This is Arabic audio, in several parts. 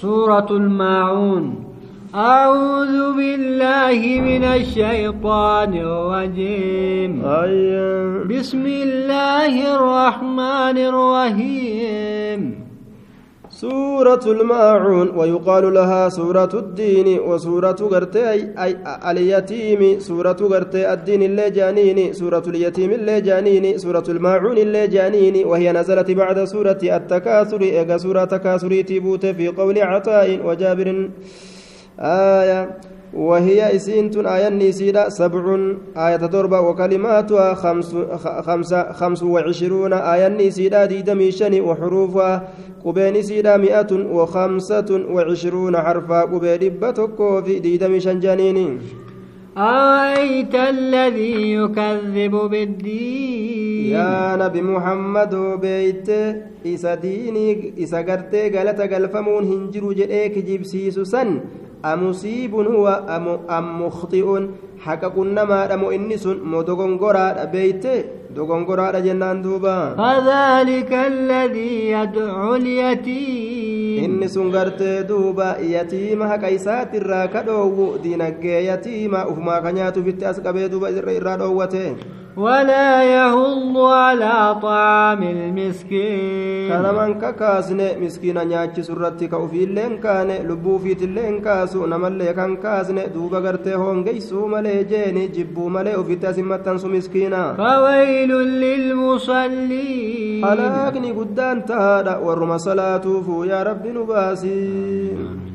سورة الماعون. أعوذ بالله من الشيطان الرجيم. أيوة. بسم الله الرحمن الرحيم. سورة الماعون ويقال لها سورة الدين وسورة غرتي أي اليتيم سورة غرتي الدين اللي جانيني سورة اليتيم اللي جانيني سورة الماعون اللي جانيني وهي نزلت بعد سورة التكاثر إيجا سورة تكاثر تبوت في قول عطاء وجابر. آية وهي إسينت آية نسيدة سبع آية تربة وكلماتها خمس خمسة خمس وعشرون آية نسيدة ديدمي شني وحروفها قبين سيدة مئة وخمسة وعشرون حرفا قبين بتكو في ديدمي شنجانيني أرأيت الذي يكذب بالدين؟ يا نبي محمد بيت إسا ديني إسا قرتي قالت قلفمون هنجرو جئيك جيبسيسو سن أمصيب هو أم, أم مخطئ. حقا كنما دمو إنس مدغنغرا بيت دغنغرا جنان دوبا. فذلك الذي يدعو اليتيم. Inni sun gartee duuba yatiima haqa isaatirraa ka dhoowwu dinagdee yatiima ufumaa ka nyaatuufitti as qabee duuba irraa dhoowwate ولا يهض على طعام المسكين kanaman kakaasne miskiina nyaachisu irratti ka ufiillee hin kaane lubbuu ufiitillee hin kaasu namallee kan kaasne duuba gartee hongeysuu malee jeeni jibbuu malee ufitti asin maxxansu miskiina فويل للمصلين halaakni guddaan tahaadha warruma salaatuufu yaa rabbi baasii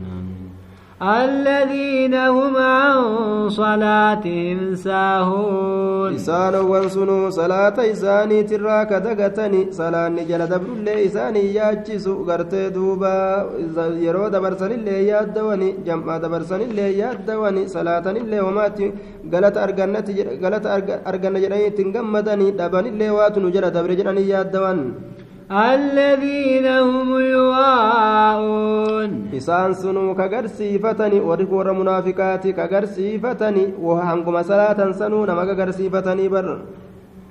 الذين هم عن صلاتهم ساهون isaanowwan sunuu salaata isaaniitirraa ka dagatani salaanni jala dabrullee isaanii yaachisu gartee duuba yeroo dabarsanillee yaaddawani jam'aa dabarsanillee yaaddawani salaatanillee homaatti galata argannati galata arganna jedhanii ittiin gammadanii dhabanillee waatu nu jala dabre jedhanii yaaddawan الذين هم يواءون isaan sunuu kagarsiifatani warri warra munaafiqaati kagarsiifatani hanguma salaatan sanuu nama kagarsiifatanii bar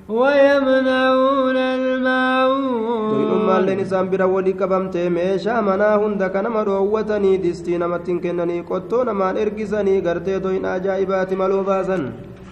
ويمنعون الماعون Du'inummaan isaan bira walii qabamtee meeshaa manaa hunda ka nama dhoowwatanii distii namatti hin kennanii qottoo namaan ergisanii gartee doyin ajaa'ibaati maluu baasan.